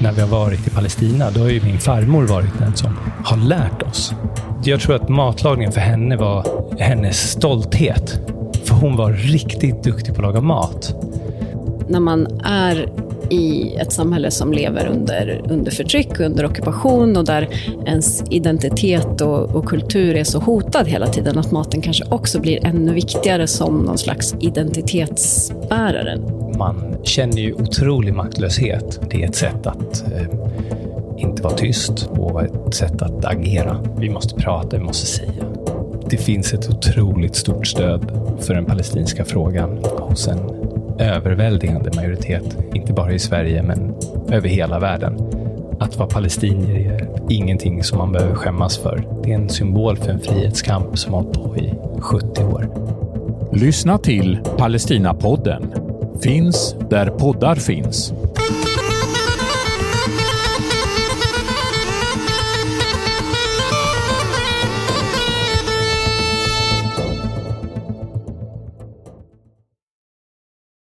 när vi har varit i Palestina, då har ju min farmor varit den som har lärt oss. Jag tror att matlagningen för henne var hennes stolthet. För hon var riktigt duktig på att laga mat. När man är i ett samhälle som lever under, under förtryck, under ockupation och där ens identitet och, och, kultur är så hotad hela tiden att maten kanske också blir ännu viktigare som någon slags identitetsbärare. Man känner ju otrolig maktlöshet. Det är ett sätt att eh, inte vara tyst och ett sätt att agera. Vi måste prata, vi måste säga. Det finns ett otroligt stort stöd för den palestinska frågan hos en överväldigande majoritet, inte bara i Sverige men över hela världen. Att vara palestinier är ingenting som man behöver skämmas för. Det är en symbol för en frihetskamp som har hållit på i 70 år. Lyssna till Palestinapodden. Finns där poddar finns.